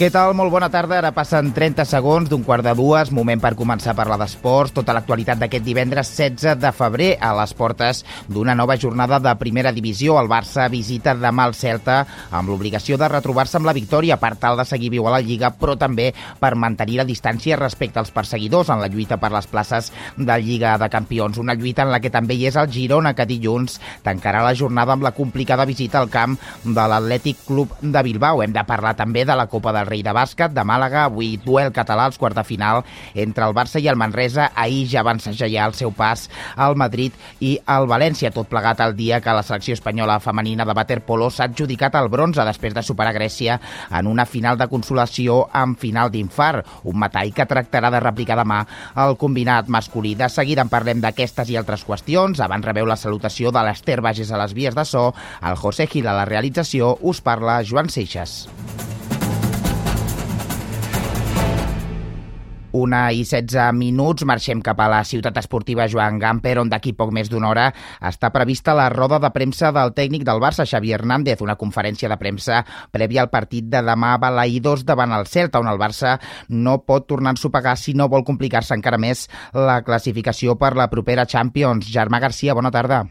Què tal? Molt bona tarda. Ara passen 30 segons d'un quart de dues. Moment per començar a parlar d'esports. Tota l'actualitat d'aquest divendres 16 de febrer a les portes d'una nova jornada de primera divisió. El Barça visita demà el Celta amb l'obligació de retrobar-se amb la victòria per tal de seguir viu a la Lliga, però també per mantenir la distància respecte als perseguidors en la lluita per les places de Lliga de Campions. Una lluita en la que també hi és el Girona, que dilluns tancarà la jornada amb la complicada visita al camp de l'Atlètic Club de Bilbao. Hem de parlar també de la Copa del Rei de Bàsquet de Màlaga, avui duel català als quarts de final entre el Barça i el Manresa. Ahir ja van segellar el seu pas al Madrid i al València, tot plegat al dia que la selecció espanyola femenina de waterpolo s'ha adjudicat el bronze després de superar Grècia en una final de consolació amb final d'infart, un metall que tractarà de replicar demà el combinat masculí. De seguida en parlem d'aquestes i altres qüestions. Abans rebeu la salutació de l'Ester Bages a les vies de so, el José Gil a la realització, us parla Joan Seixas. Una i 16 minuts, marxem cap a la ciutat esportiva Joan Gamper, on d'aquí poc més d'una hora està prevista la roda de premsa del tècnic del Barça, Xavi Hernández, una conferència de premsa prèvia al partit de demà a Balaïdos davant el Celta, on el Barça no pot tornar a ensopegar si no vol complicar-se encara més la classificació per la propera Champions. Germà Garcia, bona tarda.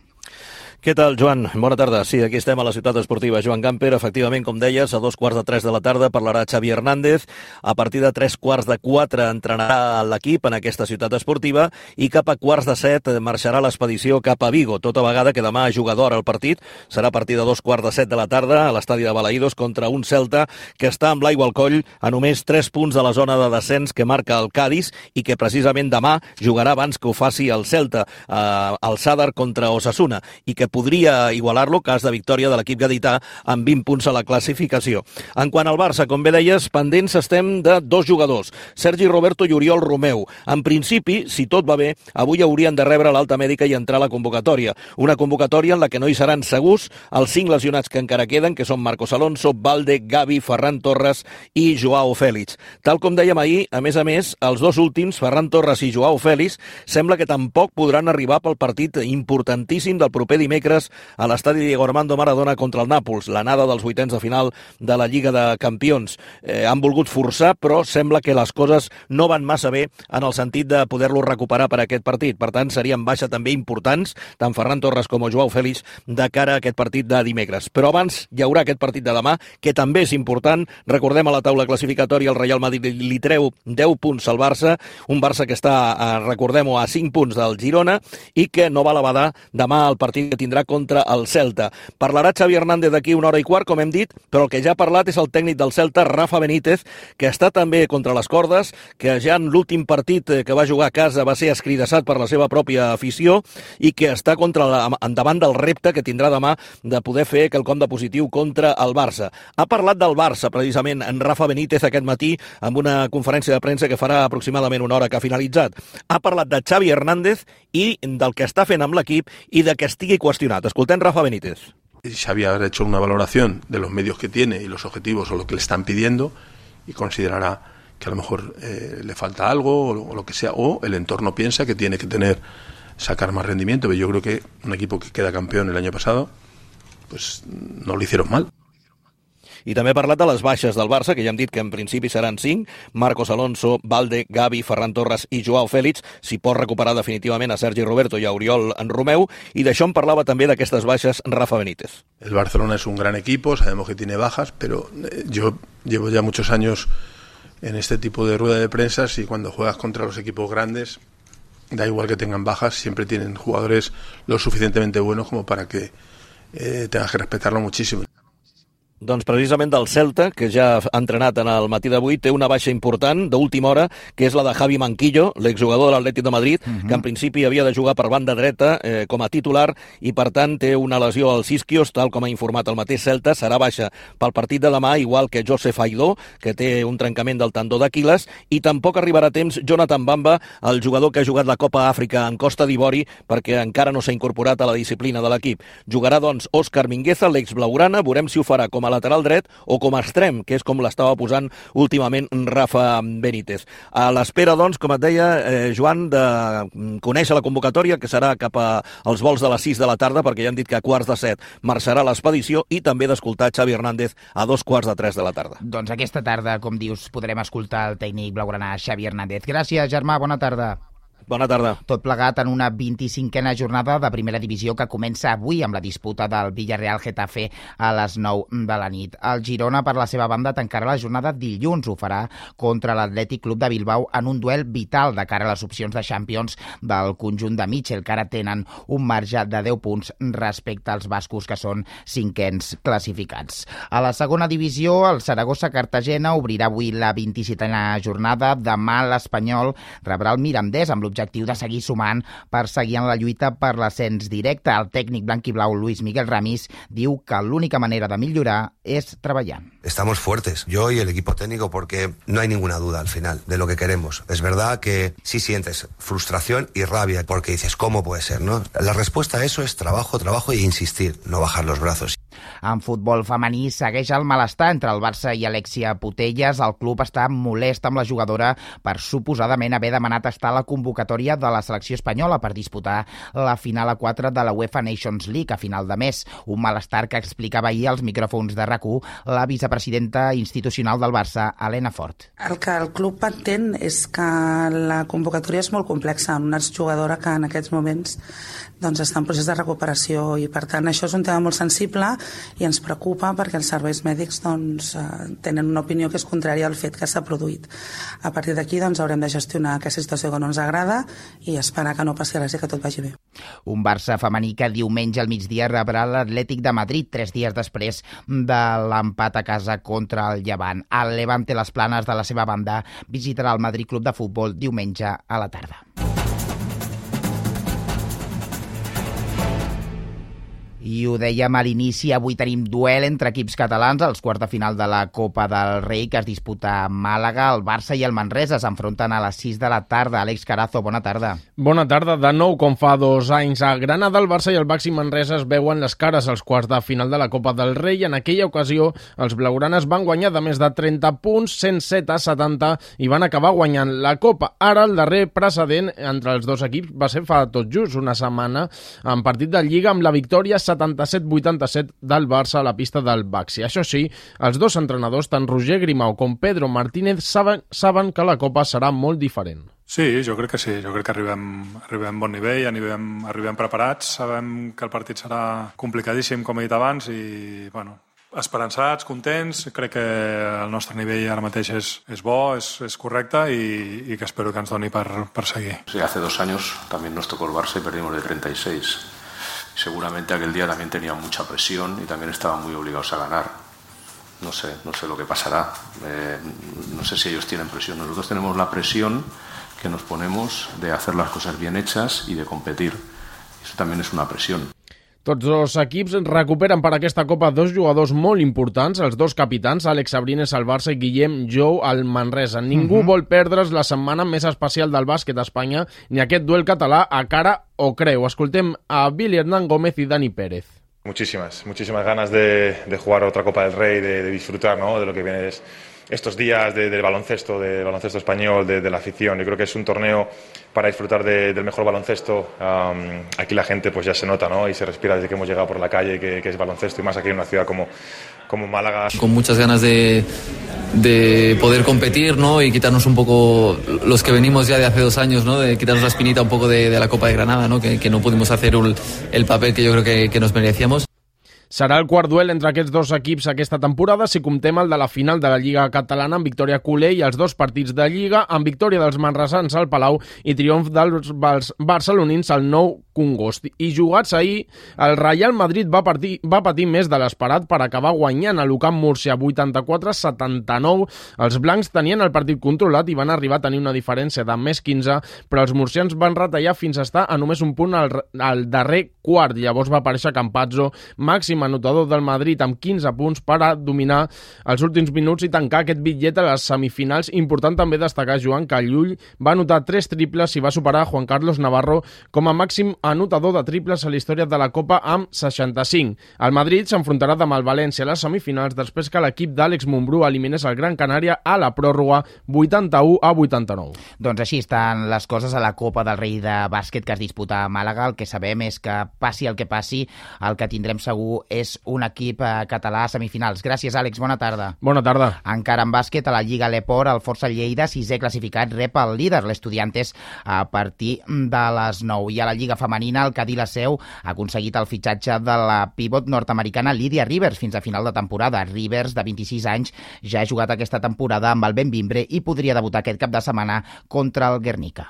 Què tal, Joan? Bona tarda. Sí, aquí estem a la ciutat esportiva Joan Gamper. Efectivament, com deies, a dos quarts de tres de la tarda parlarà Xavi Hernández. A partir de tres quarts de quatre entrenarà l'equip en aquesta ciutat esportiva i cap a quarts de set marxarà l'expedició cap a Vigo. Tota vegada que demà jugador el partit serà a partir de dos quarts de set de la tarda a l'estadi de Balaïdos contra un Celta que està amb l'aigua al coll a només tres punts de la zona de descens que marca el Cádiz i que precisament demà jugarà abans que ho faci el Celta eh, al Sadar contra Osasuna i que podria igualar-lo cas de victòria de l'equip gadità amb 20 punts a la classificació. En quant al Barça, com bé deies, pendents estem de dos jugadors, Sergi Roberto i Oriol Romeu. En principi, si tot va bé, avui haurien de rebre l'alta mèdica i entrar a la convocatòria. Una convocatòria en la que no hi seran segurs els cinc lesionats que encara queden, que són Marcos Alonso, Valde, Gavi, Ferran Torres i Joao Fèlix. Tal com dèiem ahir, a més a més, els dos últims, Ferran Torres i Joao Fèlix, sembla que tampoc podran arribar pel partit importantíssim del proper dimecres dimecres a l'estadi Diego Armando Maradona contra el Nàpols, l'anada dels vuitens de final de la Lliga de Campions. Eh, han volgut forçar, però sembla que les coses no van massa bé en el sentit de poder-lo recuperar per aquest partit. Per tant, serien baixa també importants, tant Ferran Torres com Joao Fèlix, de cara a aquest partit de dimecres. Però abans hi haurà aquest partit de demà, que també és important. Recordem a la taula classificatòria, el Real Madrid li treu 10 punts al Barça, un Barça que està, eh, recordem-ho, a 5 punts del Girona i que no va a la badar demà el partit que tindrà tindrà contra el Celta. Parlarà Xavi Hernández d'aquí una hora i quart, com hem dit, però el que ja ha parlat és el tècnic del Celta, Rafa Benítez, que està també contra les cordes, que ja en l'últim partit eh, que va jugar a casa va ser escridassat per la seva pròpia afició i que està contra la, endavant del repte que tindrà demà de poder fer quelcom de positiu contra el Barça. Ha parlat del Barça, precisament, en Rafa Benítez aquest matí, amb una conferència de premsa que farà aproximadament una hora que ha finalitzat. Ha parlat de Xavi Hernández i del que està fent amb l'equip i de que estigui qüestionat. Escoltem Rafa Benítez. Xavi hecho una valoración de los medios que tiene y los objetivos o lo que le están pidiendo y considerará que a lo mejor eh, le falta algo o, o, lo que sea, o el entorno piensa que tiene que tener, sacar más rendimiento. Pero yo creo que un equipo que queda campeón el año pasado, pues no lo hicieron mal. I també ha parlat de les del Barça, que ja hem dit que en principi seran 5, Marcos Alonso, Valde, Gavi, Ferran Torres i Joao Fèlix, si pot recuperar definitivament a Sergi Roberto i a Oriol en Romeu, i d'això en parlava també d'aquestes baixes Rafa Benítez. El Barcelona es un gran equipo, sabemos que tiene bajas, pero eh, yo llevo ya muchos años en este tipo de rueda de prensa y cuando juegas contra los equipos grandes, da igual que tengan bajas, siempre tienen jugadores lo suficientemente buenos como para que eh, tengas que respetarlo muchísimo. Doncs precisament del Celta, que ja ha entrenat en el matí d'avui, té una baixa important d'última hora, que és la de Javi Manquillo, l'exjugador de l'Atlètic de Madrid, uh -huh. que en principi havia de jugar per banda dreta eh, com a titular i per tant té una lesió als isquios, tal com ha informat el mateix Celta, serà baixa pel partit de demà, igual que Josef Aidó, que té un trencament del tendó d'Aquiles, i tampoc arribarà a temps Jonathan Bamba, el jugador que ha jugat la Copa Àfrica en Costa d'Ivori, perquè encara no s'ha incorporat a la disciplina de l'equip. Jugarà, doncs, Òscar Mingueza, l'ex-blaugrana, veurem si ho farà com a a lateral dret o com a extrem, que és com l'estava posant últimament Rafa Benítez. A l'espera, doncs, com et deia, eh, Joan, de conèixer la convocatòria, que serà cap als vols de les 6 de la tarda, perquè ja han dit que a quarts de 7 marxarà l'expedició, i també d'escoltar Xavi Hernández a dos quarts de 3 de la tarda. Doncs aquesta tarda, com dius, podrem escoltar el tècnic blaugrana Xavi Hernández. Gràcies, Germà, bona tarda. Bona tarda. Tot plegat en una 25a jornada de primera divisió que comença avui amb la disputa del Villarreal-Getafe a les 9 de la nit. El Girona, per la seva banda, tancarà la jornada dilluns. Ho farà contra l'Atlètic Club de Bilbao en un duel vital de cara a les opcions de Champions del conjunt de Mitchell, que ara tenen un marge de 10 punts respecte als bascos, que són cinquens classificats. A la segona divisió, el Saragossa-Cartagena obrirà avui la 27a jornada. Demà l'Espanyol rebrà el Mirandès amb l'objectiu l'objectiu de seguir sumant per seguir en la lluita per l'ascens directe. El tècnic blanquiblau Luis Miguel Ramis diu que l'única manera de millorar és treballant. Estamos fuertes, yo y el equipo técnico, porque no hay ninguna duda al final de lo que queremos. Es verdad que sí sientes frustración y rabia porque dices, ¿cómo puede ser? no? La respuesta a eso es trabajo, trabajo e insistir, no bajar los brazos. En futbol femení segueix el malestar entre el Barça i Alexia Putelles. El club està molest amb la jugadora per suposadament haver demanat estar a la convocatòria de la selecció espanyola per disputar la final a 4 de la UEFA Nations League a final de mes. Un malestar que explicava ahir als micròfons de rac la vicepresidenta institucional del Barça, Helena Fort. El que el club entén és que la convocatòria és molt complexa, una jugadora que en aquests moments doncs, està en procés de recuperació i per tant això és un tema molt sensible i ens preocupa perquè els serveis mèdics doncs, eh, tenen una opinió que és contrària al fet que s'ha produït. A partir d'aquí doncs, haurem de gestionar aquesta situació que no ens agrada i esperar que no passi res i que tot vagi bé. Un Barça femení que diumenge al migdia rebrà l'Atlètic de Madrid tres dies després de l'empat a casa contra el Llevant. El Levante les planes de la seva banda visitarà el Madrid Club de Futbol diumenge a la tarda. I ho dèiem a l'inici, avui tenim duel entre equips catalans als quarts de final de la Copa del Rei que es disputa a Màlaga. El Barça i el Manresa s'enfronten a les 6 de la tarda. Àlex Carazo, bona tarda. Bona tarda. De nou, com fa dos anys, a Granada el Barça i el Baxi Manresa es veuen les cares als quarts de final de la Copa del Rei. En aquella ocasió, els blaugranes van guanyar de més de 30 punts, 107 a 70, i van acabar guanyant la Copa. Ara, el darrer precedent entre els dos equips va ser fa tot just una setmana, en partit de Lliga amb la victòria 77-87 del Barça a la pista del Baxi. Això sí, els dos entrenadors, tant Roger Grimau com Pedro Martínez, saben, saben que la Copa serà molt diferent. Sí, jo crec que sí. Jo crec que arribem, arribem a bon nivell, arribem, arribem preparats, sabem que el partit serà complicadíssim, com he dit abans, i bueno, esperançats, contents, crec que el nostre nivell ara mateix és, és bo, és, és correcte i, i que espero que ens doni per, per seguir. Sí, hace dos años también nos tocó el Barça y perdimos de 36 seguramente aquel día también tenían mucha presión y también estaban muy obligados a ganar. No sé, no sé lo que pasará. Eh, no sé si ellos tienen presión. Nosotros tenemos la presión que nos ponemos de hacer las cosas bien hechas y de competir. Eso también es una presión. Tots dos equips recuperen per aquesta Copa dos jugadors molt importants, els dos capitans, Àlex Sabrines al Barça i Guillem Jou al Manresa. Ningú uh mhm. -huh. vol perdre's la setmana més especial del bàsquet a Espanya ni aquest duel català a cara o creu. Escoltem a Billy Hernán Gómez i Dani Pérez. Muchísimas, muchísimas ganas de, de jugar otra Copa del Rey, de, de disfrutar ¿no? de lo que viene es estos días de, del baloncesto, del baloncesto español, de, la afición. Yo creo que es un torneo para disfrutar de, del mejor baloncesto. Um, aquí la gente pues ya se nota ¿no? y se respira desde que hemos llegado por la calle que, es baloncesto y más aquí en una ciudad como, como Málaga. Con muchas ganas de, de poder competir ¿no? y quitarnos un poco los que venimos ya de hace dos años, ¿no? de quitarnos la espinita un poco de, la Copa de Granada, ¿no? Que, no pudimos hacer el, el papel que yo creo que nos merecíamos. Serà el quart duel entre aquests dos equips aquesta temporada si comptem el de la final de la Lliga Catalana amb victòria culer i els dos partits de Lliga amb victòria dels manresans al Palau i triomf dels barcelonins al nou Congost. I jugats ahir, el Real Madrid va, partir, va patir més de l'esperat per acabar guanyant a l'Ucamp Múrcia 84-79. Els blancs tenien el partit controlat i van arribar a tenir una diferència de més 15, però els murcians van retallar fins a estar a només un punt al, al darrer quart. Llavors va aparèixer Campazzo, màxim anotador del Madrid amb 15 punts per a dominar els últims minuts i tancar aquest bitllet a les semifinals. Important també destacar, Joan, que Llull va anotar tres triples i va superar Juan Carlos Navarro com a màxim anotador de triples a la història de la Copa amb 65. El Madrid s'enfrontarà demà al València a les semifinals després que l'equip d'Àlex Montbrú eliminés el Gran Canària a la pròrroga 81 a 89. Doncs així estan les coses a la Copa del Rei de bàsquet que es disputa a Màlaga. El que sabem és que passi el que passi, el que tindrem segur és un equip eh, català a semifinals. Gràcies, Àlex. Bona tarda. Bona tarda. Encara en bàsquet, a la Lliga Leport, el Força Lleida, sisè classificat, rep el líder, l'Estudiantes, a partir de les 9. I a la Lliga Femenina, el Cadí la Seu ha aconseguit el fitxatge de la pivot nord-americana Lídia Rivers fins a final de temporada. Rivers, de 26 anys, ja ha jugat aquesta temporada amb el Benvimbre i podria debutar aquest cap de setmana contra el Guernica.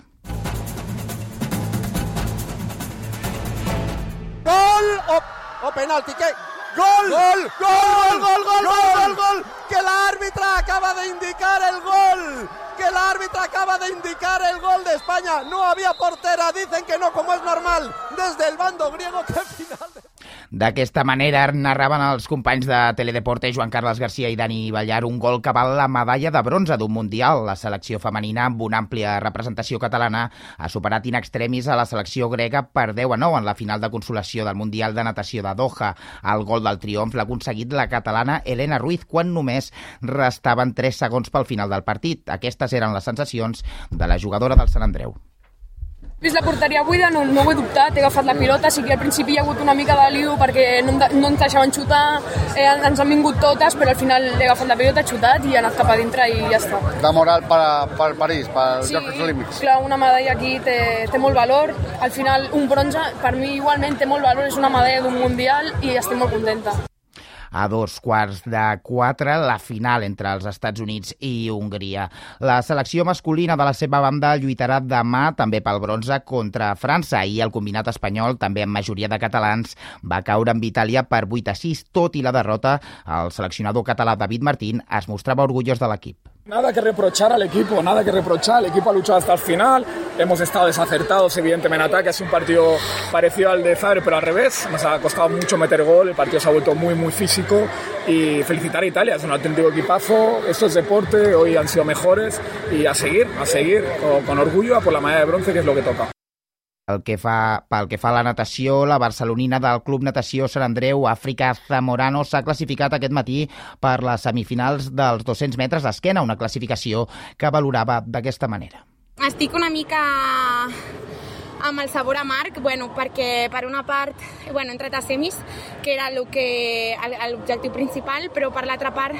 Gol o, o penalti, què? Gol! Gol! Gol! Gol! Gol! Gol! Gol! Gol! gol! Que l'àrbitre acaba de indicar el gol! Que l'àrbitre acaba de indicar el gol de España. No había portera, dicen que no, como es normal, desde el bando griego. ¡Qué final! D'aquesta manera narraven els companys de Teledeporte Joan Carles Garcia i Dani Ballar un gol que val la medalla de bronze d'un Mundial. La selecció femenina, amb una àmplia representació catalana, ha superat in extremis a la selecció grega per 10 a 9 en la final de consolació del Mundial de Natació de Doha. El gol del triomf l'ha aconseguit la catalana Elena Ruiz quan només restaven 3 segons pel final del partit. Aquestes eren les sensacions de la jugadora del Sant Andreu. Vist la porteria buida, no, no ho he dubtat, he agafat la pilota, sí que al principi hi ha hagut una mica de liu perquè no, no ens deixaven xutar, eh, ens han vingut totes, però al final he agafat la pilota, xutat i he anat cap a dintre i ja està. De moral per, per París, per sí, Jocs Olímpics. clar, una medalla aquí té, té molt valor, al final un bronze per mi igualment té molt valor, és una medalla d'un Mundial i estic molt contenta a dos quarts de quatre la final entre els Estats Units i Hongria. La selecció masculina de la seva banda lluitarà demà també pel bronze contra França i el combinat espanyol, també amb majoria de catalans, va caure amb Itàlia per 8 a 6. Tot i la derrota, el seleccionador català David Martín es mostrava orgullós de l'equip. Nada que reprochar al equipo, nada que reprochar. El equipo ha luchado hasta el final. Hemos estado desacertados, evidentemente, en ataque. Sido un partido parecido al de Zagreb, pero al revés. Nos ha costado mucho meter gol. El partido se ha vuelto muy, muy físico. Y felicitar a Italia, es un auténtico equipazo. Esto es deporte, hoy han sido mejores. Y a seguir, a seguir con, con orgullo a por la medalla de bronce, que es lo que toca. El que fa, pel que fa a la natació, la barcelonina del Club Natació Sant Andreu, Àfrica Zamorano, s'ha classificat aquest matí per les semifinals dels 200 metres d'esquena, una classificació que valorava d'aquesta manera. Estic una mica amb el sabor amarg, bueno, perquè per una part bueno, he entrat a semis, que era l'objectiu principal, però per l'altra part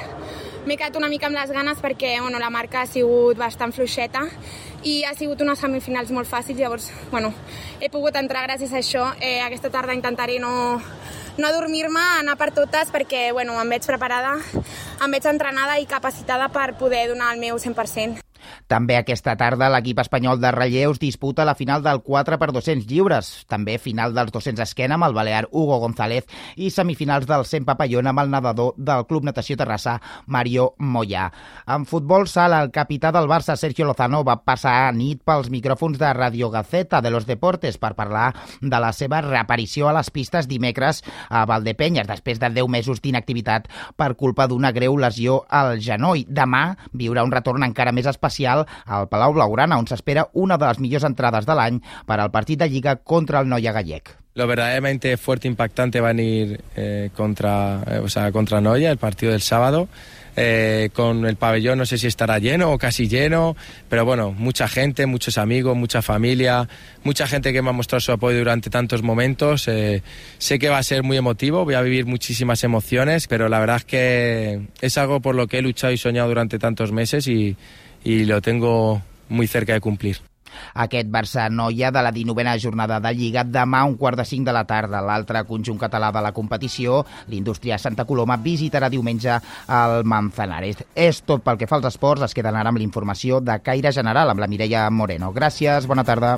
m'he quedat una mica amb les ganes perquè bueno, la marca ha sigut bastant fluixeta i ha sigut unes semifinals molt fàcils, llavors bueno, he pogut entrar gràcies a això. Eh, aquesta tarda intentaré no, no adormir-me, anar per totes perquè bueno, em veig preparada, em veig entrenada i capacitada per poder donar el meu 100%. També aquesta tarda l'equip espanyol de relleus disputa la final del 4 per 200 lliures, també final dels 200 esquena amb el balear Hugo González i semifinals del 100 papallón amb el nedador del Club Natació Terrassa Mario Moya. En futbol sala, el capità del Barça, Sergio Lozano, va passar a nit pels micròfons de Radio Gaceta de los Deportes per parlar de la seva reaparició a les pistes dimecres a Valdepenyes, després de 10 mesos d'inactivitat per culpa d'una greu lesió al genoll. Demà viurà un retorn encara més especial especial al Palau Blaugrana, on s'espera una de les millors entrades de l'any per al partit de Lliga contra el Noia Gallec. Lo verdaderamente fuerte e impactante va a ir eh, contra, eh, o sea, contra Noia, el partido del sábado. Eh, con el pabellón no sé si estará lleno o casi lleno, pero bueno, mucha gente, muchos amigos, mucha familia, mucha gente que me ha mostrado su apoyo durante tantos momentos. Eh, sé que va a ser muy emotivo, voy a vivir muchísimas emociones, pero la verdad es que es algo por lo que he luchado y soñado durante tantos meses y, y lo tengo muy cerca de cumplir. Aquest Barça-Noia de la 19a jornada de Lliga demà un quart de cinc de la tarda. L'altre conjunt català de la competició, l'Indústria Santa Coloma, visitarà diumenge el Manzanares. És tot pel que fa als esports. Es queden ara amb l'informació de Caire General amb la Mireia Moreno. Gràcies, bona tarda.